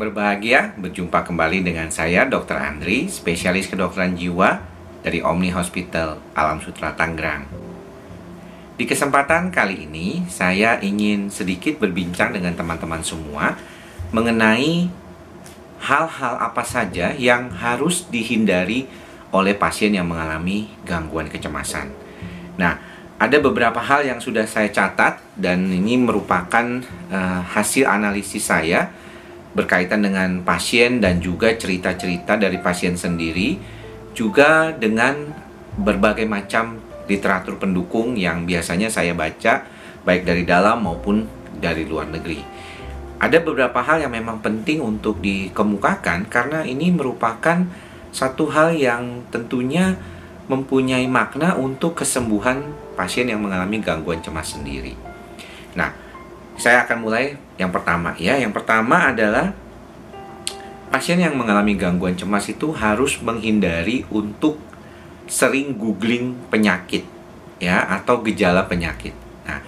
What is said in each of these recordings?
Berbahagia, berjumpa kembali dengan saya Dr. Andri, spesialis kedokteran jiwa dari Omni Hospital Alam Sutra Tangerang. Di kesempatan kali ini, saya ingin sedikit berbincang dengan teman-teman semua mengenai hal-hal apa saja yang harus dihindari oleh pasien yang mengalami gangguan kecemasan. Nah, ada beberapa hal yang sudah saya catat dan ini merupakan uh, hasil analisis saya berkaitan dengan pasien dan juga cerita-cerita dari pasien sendiri juga dengan berbagai macam literatur pendukung yang biasanya saya baca baik dari dalam maupun dari luar negeri. Ada beberapa hal yang memang penting untuk dikemukakan karena ini merupakan satu hal yang tentunya mempunyai makna untuk kesembuhan pasien yang mengalami gangguan cemas sendiri. Nah, saya akan mulai yang pertama ya. Yang pertama adalah pasien yang mengalami gangguan cemas itu harus menghindari untuk sering googling penyakit ya atau gejala penyakit. Nah,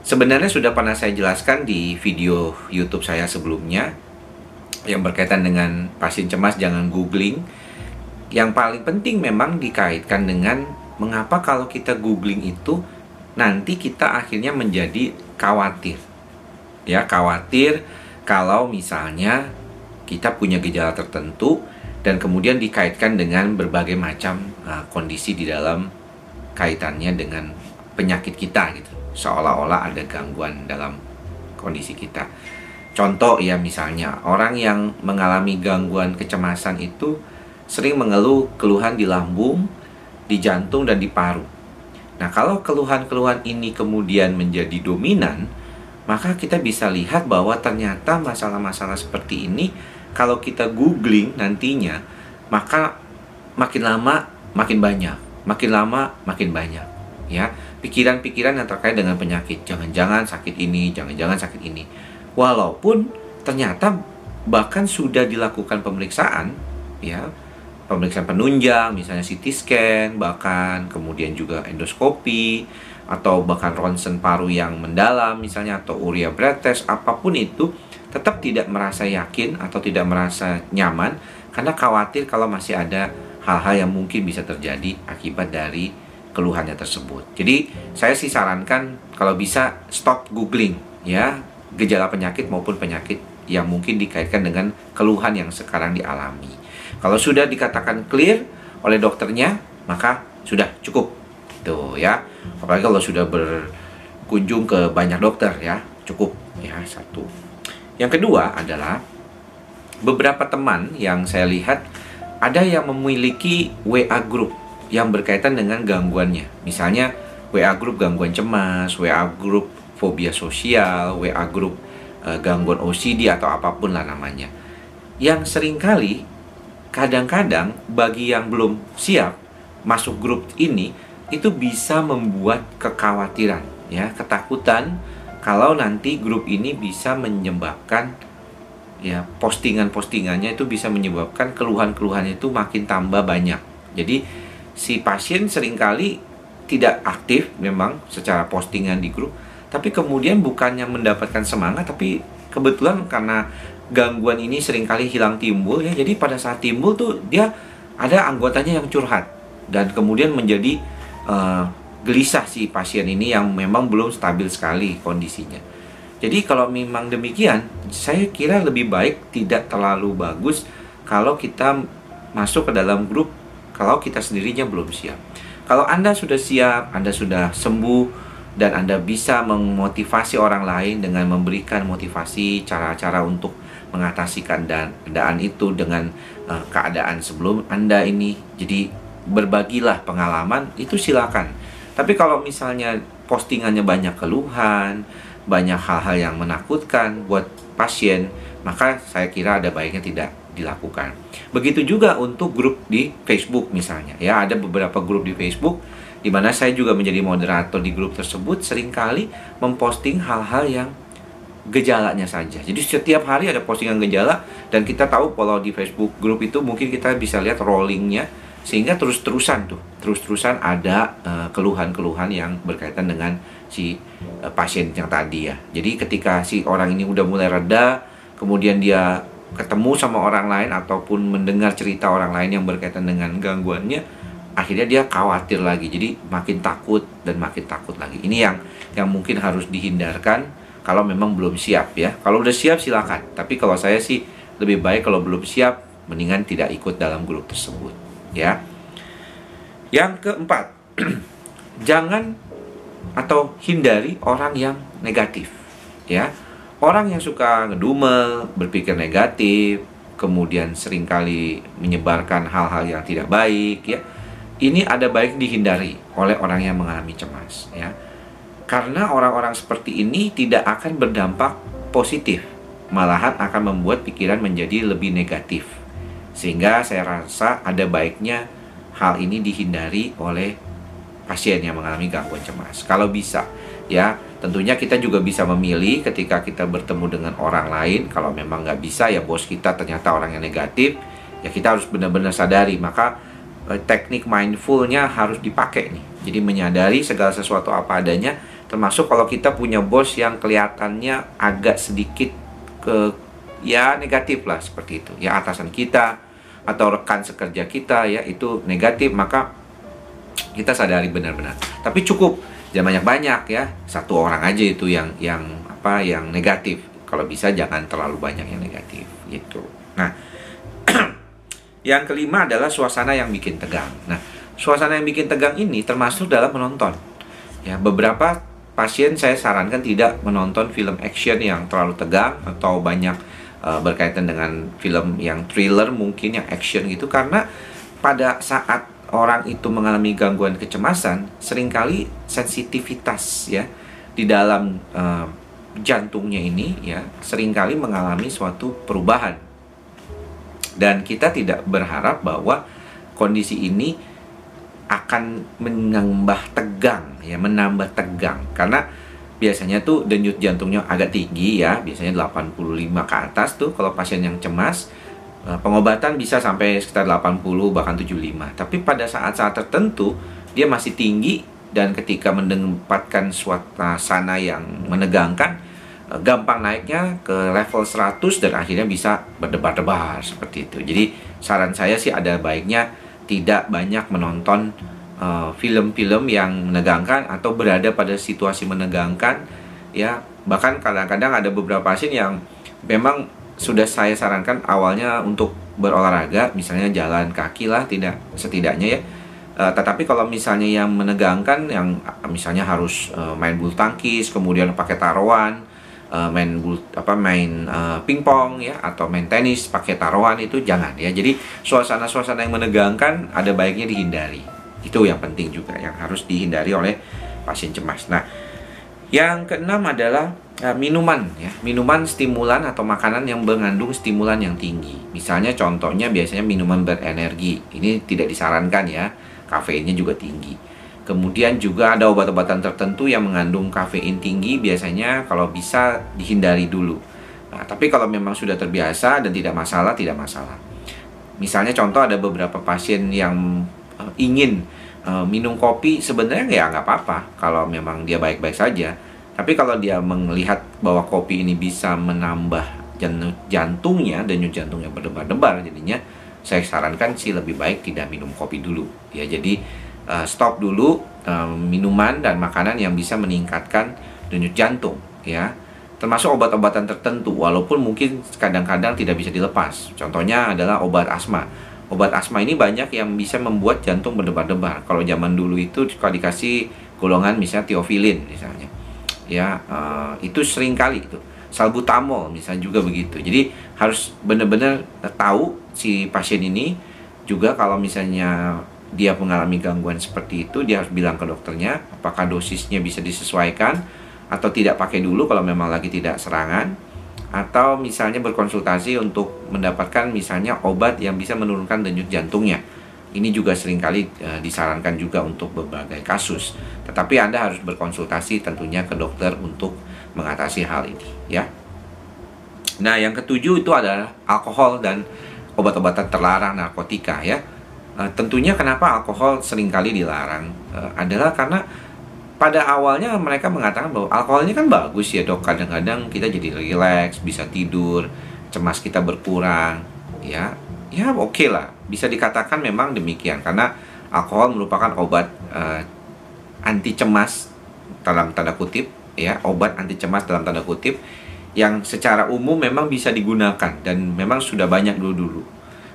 sebenarnya sudah pernah saya jelaskan di video YouTube saya sebelumnya yang berkaitan dengan pasien cemas jangan googling. Yang paling penting memang dikaitkan dengan mengapa kalau kita googling itu nanti kita akhirnya menjadi khawatir ya khawatir kalau misalnya kita punya gejala tertentu dan kemudian dikaitkan dengan berbagai macam uh, kondisi di dalam kaitannya dengan penyakit kita gitu. Seolah-olah ada gangguan dalam kondisi kita. Contoh ya misalnya orang yang mengalami gangguan kecemasan itu sering mengeluh keluhan di lambung di jantung dan di paru. Nah kalau keluhan-keluhan ini kemudian menjadi dominan maka kita bisa lihat bahwa ternyata masalah-masalah seperti ini kalau kita googling nantinya maka makin lama makin banyak. Makin lama makin banyak ya. Pikiran-pikiran yang terkait dengan penyakit. Jangan-jangan sakit ini jangan-jangan sakit ini. Walaupun ternyata bahkan sudah dilakukan pemeriksaan ya. Pemeriksaan penunjang misalnya CT scan bahkan kemudian juga endoskopi atau bahkan ronsen paru yang mendalam misalnya atau urea breath test apa pun itu tetap tidak merasa yakin atau tidak merasa nyaman karena khawatir kalau masih ada hal-hal yang mungkin bisa terjadi akibat dari keluhannya tersebut. Jadi saya sih sarankan kalau bisa stop googling ya gejala penyakit maupun penyakit yang mungkin dikaitkan dengan keluhan yang sekarang dialami. Kalau sudah dikatakan clear oleh dokternya, maka sudah cukup gitu ya. Apalagi kalau sudah berkunjung ke banyak dokter ya. Cukup ya satu. Yang kedua adalah beberapa teman yang saya lihat ada yang memiliki WA group yang berkaitan dengan gangguannya. Misalnya WA group gangguan cemas WA group fobia sosial WA group uh, gangguan OCD atau apa pun lah namanya. Yang sering kali kadang-kadang bagi yang belum siap masuk grup ini itu bisa membuat kekhawatiran ya ketakutan kalau nanti grup ini bisa menyebabkan ya postingan-postingannya itu bisa menyebabkan keluhan-keluhan itu makin tambah banyak. Jadi si pasien sering kali tidak aktif memang secara postingan di grup tapi kemudian bukannya mendapatkan semangat tapi kebetulan karena gangguan ini sering kali hilang timbul ya. Jadi pada saat timbul tuh dia ada anggotanya yang curhat dan kemudian menjadi uh, gelisah si pasien ini yang memang belum stabil sekali kondisinya. Jadi kalau memang demikian, saya kira lebih baik tidak terlalu bagus kalau kita masuk ke dalam grup kalau kita sendirinya belum siap. Kalau Anda sudah siap, Anda sudah sembuh dan Anda bisa memotivasi orang lain dengan memberikan motivasi cara-cara untuk mengatasi keadaan itu dengan uh, keadaan sebelum Anda ini. Jadi berbagilah pengalaman itu silakan. Tapi kalau misalnya postingannya banyak keluhan, banyak hal-hal yang menakutkan buat pasien, maka saya kira ada baiknya tidak dilakukan. Begitu juga untuk grup di Facebook misalnya. Ya, ada beberapa grup di Facebook di mana saya juga menjadi moderator di grup tersebut sering kali memposting hal-hal yang gejalanya saja. Jadi setiap hari ada postingan gejala dan kita tahu kalau di Facebook grup itu mungkin kita bisa lihat rollingnya sehingga terus-terusan tuh terus-terusan ada keluhan keluhan-keluhan yang berkaitan dengan si uh, pasien yang tadi ya. Jadi ketika si orang ini udah mulai reda kemudian dia ketemu sama orang lain ataupun mendengar cerita orang lain yang berkaitan dengan gangguannya akhirnya dia khawatir lagi. Jadi makin takut dan makin takut lagi. Ini yang yang mungkin harus dihindarkan kalau memang belum siap ya. Kalau udah siap silakan. Tapi kalau saya sih lebih baik kalau belum siap mendingan tidak ikut dalam grup tersebut ya yang keempat jangan atau hindari orang yang negatif ya orang yang suka ngedumel berpikir negatif kemudian sering kali menyebarkan hal-hal yang tidak baik ya ini ada baik dihindari oleh orang yang mengalami cemas ya. Karena orang-orang seperti ini tidak akan berdampak positif, malahan akan membuat pikiran menjadi lebih negatif. Sehingga saya rasa ada baiknya hal ini dihindari oleh pasien yang mengalami gangguan cemas. Kalau bisa, ya tentunya kita juga bisa memilih ketika kita bertemu dengan orang lain. Kalau memang nggak bisa, ya bos kita ternyata orang yang negatif, ya kita harus benar-benar sadari. Maka Eh, teknik mindfulnya harus dipakai nih. Jadi menyadari segala sesuatu apa adanya, termasuk kalau kita punya bos yang kelihatannya agak sedikit ke ya negatif lah seperti itu. Ya atasan kita atau rekan sekerja kita ya itu negatif maka kita sadari benar-benar. Tapi cukup jangan banyak-banyak ya. Satu orang aja itu yang yang apa yang negatif. Kalau bisa jangan terlalu banyak yang negatif gitu. Nah, Yang kelima adalah suasana yang bikin tegang. Nah, suasana yang bikin tegang ini termasuk dalam menonton. Ya, beberapa pasien saya sarankan tidak menonton film action yang terlalu tegang atau banyak uh, berkaitan dengan film yang thriller mungkin yang action gitu. Karena pada saat orang itu mengalami gangguan kecemasan sering kali sensitivitas ya di dalam uh, jantungnya ini ya sering kali mengalami suatu perubahan. Dan kita tidak berharap bahwa kondisi ini akan menambah tegang ya menambah tegang. Karena biasanya tuh denyut jantungnya agak tinggi ya biasanya 85 ke atas tuh kalau pasien yang cemas eh, pengobatan bisa sampai sekitar 80 bahkan 75 tapi pada saat-saat tertentu dia masih tinggi dan ketika mendapatkan suasana yang menegangkan Eh, gampang naiknya ke level 100 dan akhirnya bisa berdebar-debar seperti itu. Jadi saran saya sih ada baiknya tidak banyak menonton film-film uh, yang menegangkan atau berada pada situasi menegangkan ya. Bahkan kadang-kadang ada beberapa pasien yang memang sudah saya sarankan awalnya untuk berolahraga, misalnya jalan kaki lah tidak setidaknya ya. Uh, tetapi kalau misalnya yang menegangkan yang misalnya harus uh, main bulu tangkis, kemudian pakai taruhan, uh, main bulu apa main uh, pingpong ya atau main tenis pakai taruhan itu jangan ya. Jadi suasana-suasana yang menegangkan ada baiknya dihindari. Itu yang penting juga yang harus dihindari oleh pasien cemas. Nah, yang keenam adalah uh, minuman ya. Minuman stimulan atau makanan yang mengandung stimulan yang tinggi. Misalnya contohnya biasanya minuman berenergi. Ini tidak disarankan ya. Kafeinnya juga tinggi Kemudian juga ada obat-obatan tertentu yang mengandung kafein tinggi biasanya kalau bisa dihindari dulu. Nah, tapi kalau memang sudah terbiasa dan tidak masalah, tidak masalah. Misalnya contoh ada beberapa pasien yang uh, ingin uh, minum kopi sebenarnya ya nggak apa-apa kalau memang dia baik-baik saja. Tapi kalau dia melihat bahwa kopi ini bisa menambah jantungnya dan jantungnya berdebar-debar jadinya saya sarankan sih lebih baik tidak minum kopi dulu. Ya jadi uh, stop dulu uh, minuman dan makanan yang bisa meningkatkan denyut jantung ya. Termasuk obat-obatan tertentu walaupun mungkin kadang-kadang tidak bisa dilepas. Contohnya adalah obat asma obat asma ini banyak yang bisa membuat jantung berdebar-debar. Kalau zaman dulu itu kalau dikasih golongan misalnya tiofilin misalnya. Ya uh, itu sering kali itu. Salbutamol misalnya juga begitu. Jadi harus benar-benar tahu si pasien ini. Juga kalau misalnya dia mengalami gangguan seperti itu, dia harus bilang ke dokternya apakah dosisnya bisa disesuaikan atau tidak pakai dulu kalau memang lagi tidak serangan atau misalnya berkonsultasi untuk mendapatkan misalnya obat yang bisa menurunkan denyut jantungnya. Ini juga sering kali e, disarankan juga untuk berbagai kasus. Tetapi Anda harus berkonsultasi tentunya ke dokter untuk mengatasi hal ini ya. Nah, yang ketujuh itu adalah alkohol dan obat-obatan terlarang narkotika ya. Uh, tentunya kenapa alkohol sering kali dilarang uh, adalah karena pada awalnya mereka mengatakan bahwa alkoholnya kan bagus ya dok. Kadang-kadang kita jadi rileks bisa tidur cemas kita berkurang ya. Ya oke okay lah. Bisa dikatakan memang demikian karena alkohol merupakan obat uh, anti cemas dalam tanda kutip ya. Obat anti cemas dalam tanda kutip yang secara umum memang bisa digunakan dan memang sudah banyak dulu dulu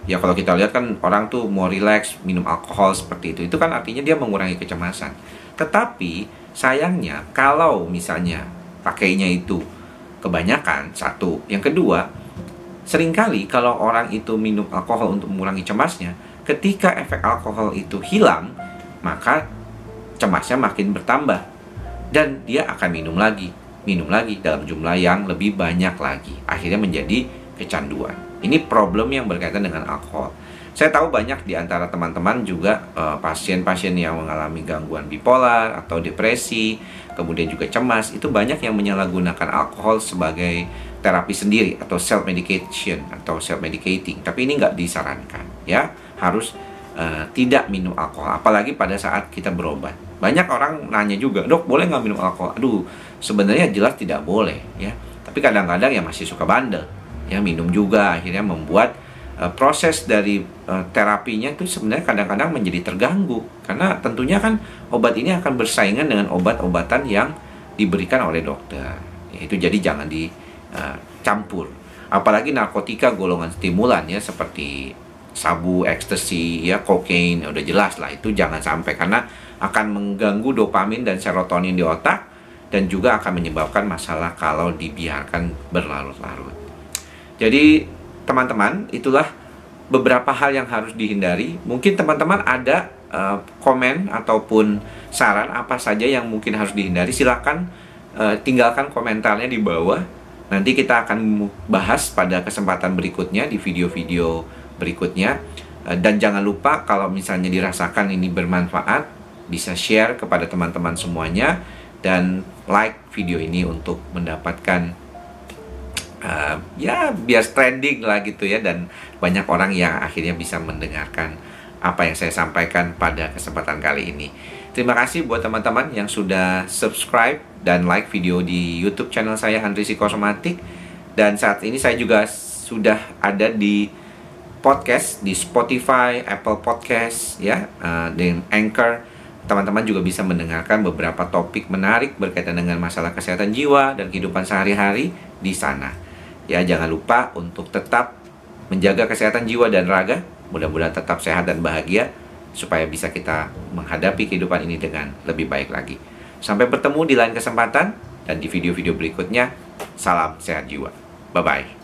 ya kalau kita lihat kan orang tuh mau relax minum alkohol seperti itu. Itu kan artinya dia mengurangi kecemasan. Tetapi sayangnya kalau misalnya pakainya itu kebanyakan satu. Yang kedua sering kali kalau orang itu minum alkohol untuk mengurangi cemasnya ketika efek alkohol itu hilang maka cemasnya makin bertambah. Dan dia akan minum lagi minum lagi dalam jumlah yang lebih banyak lagi. Akhirnya menjadi kecanduan ini problem yang berkaitan dengan alkohol saya tahu banyak di antara teman-teman juga eh, pasien-pasien uh, yang mengalami gangguan bipolar atau depresi, kemudian juga cemas, itu banyak yang menyalahgunakan alkohol sebagai terapi sendiri atau self medication atau self medicating. Tapi ini nggak disarankan, ya harus uh, tidak minum alkohol, apalagi pada saat kita berobat. Banyak orang nanya juga, dok boleh nggak minum alkohol? Aduh, sebenarnya jelas tidak boleh, ya. Tapi kadang-kadang ya masih suka bandel, ya minum juga. Akhirnya membuat Eh, proses dari uh, terapinya itu sebenarnya kadang-kadang menjadi terganggu. Karena tentunya kan obat ini akan bersaingan dengan obat-obatan yang diberikan oleh dokter. Itu jadi jangan dicampur uh, apalagi narkotika golongan stimulan ya seperti sabu, ekstasi, ya kokain udah jelas lah. Itu jangan sampai karena akan mengganggu dopamin dan serotonin di otak dan juga akan menyebabkan masalah kalau dibiarkan berlarut-larut. Jadi teman-teman, itulah beberapa hal yang harus dihindari. Mungkin teman-teman ada uh, komen ataupun saran apa saja yang mungkin harus dihindari. Silakan uh, tinggalkan komentarnya di bawah. Nanti kita akan bahas pada kesempatan berikutnya di video-video berikutnya. Uh, dan jangan lupa kalau misalnya dirasakan ini bermanfaat, bisa share kepada teman-teman semuanya dan like video ini untuk mendapatkan ya biar trending lah gitu ya dan banyak orang yang akhirnya bisa mendengarkan apa yang saya sampaikan pada kesempatan kali ini. Terima kasih buat teman-teman yang sudah subscribe dan like video di YouTube channel saya Andri Psikosomatik dan saat ini saya juga sudah ada di podcast di Spotify, Apple Podcast ya, uh, dengan Anchor. Teman-teman juga bisa mendengarkan beberapa topik menarik berkaitan dengan masalah kesehatan jiwa dan kehidupan sehari-hari di sana. Ya, jangan lupa untuk tetap menjaga kesehatan jiwa dan raga. Mudah-mudahan tetap sehat dan bahagia supaya bisa kita menghadapi kehidupan ini dengan lebih baik lagi. Sampai bertemu di lain kesempatan dan di video-video berikutnya. Salam sehat jiwa. Bye bye.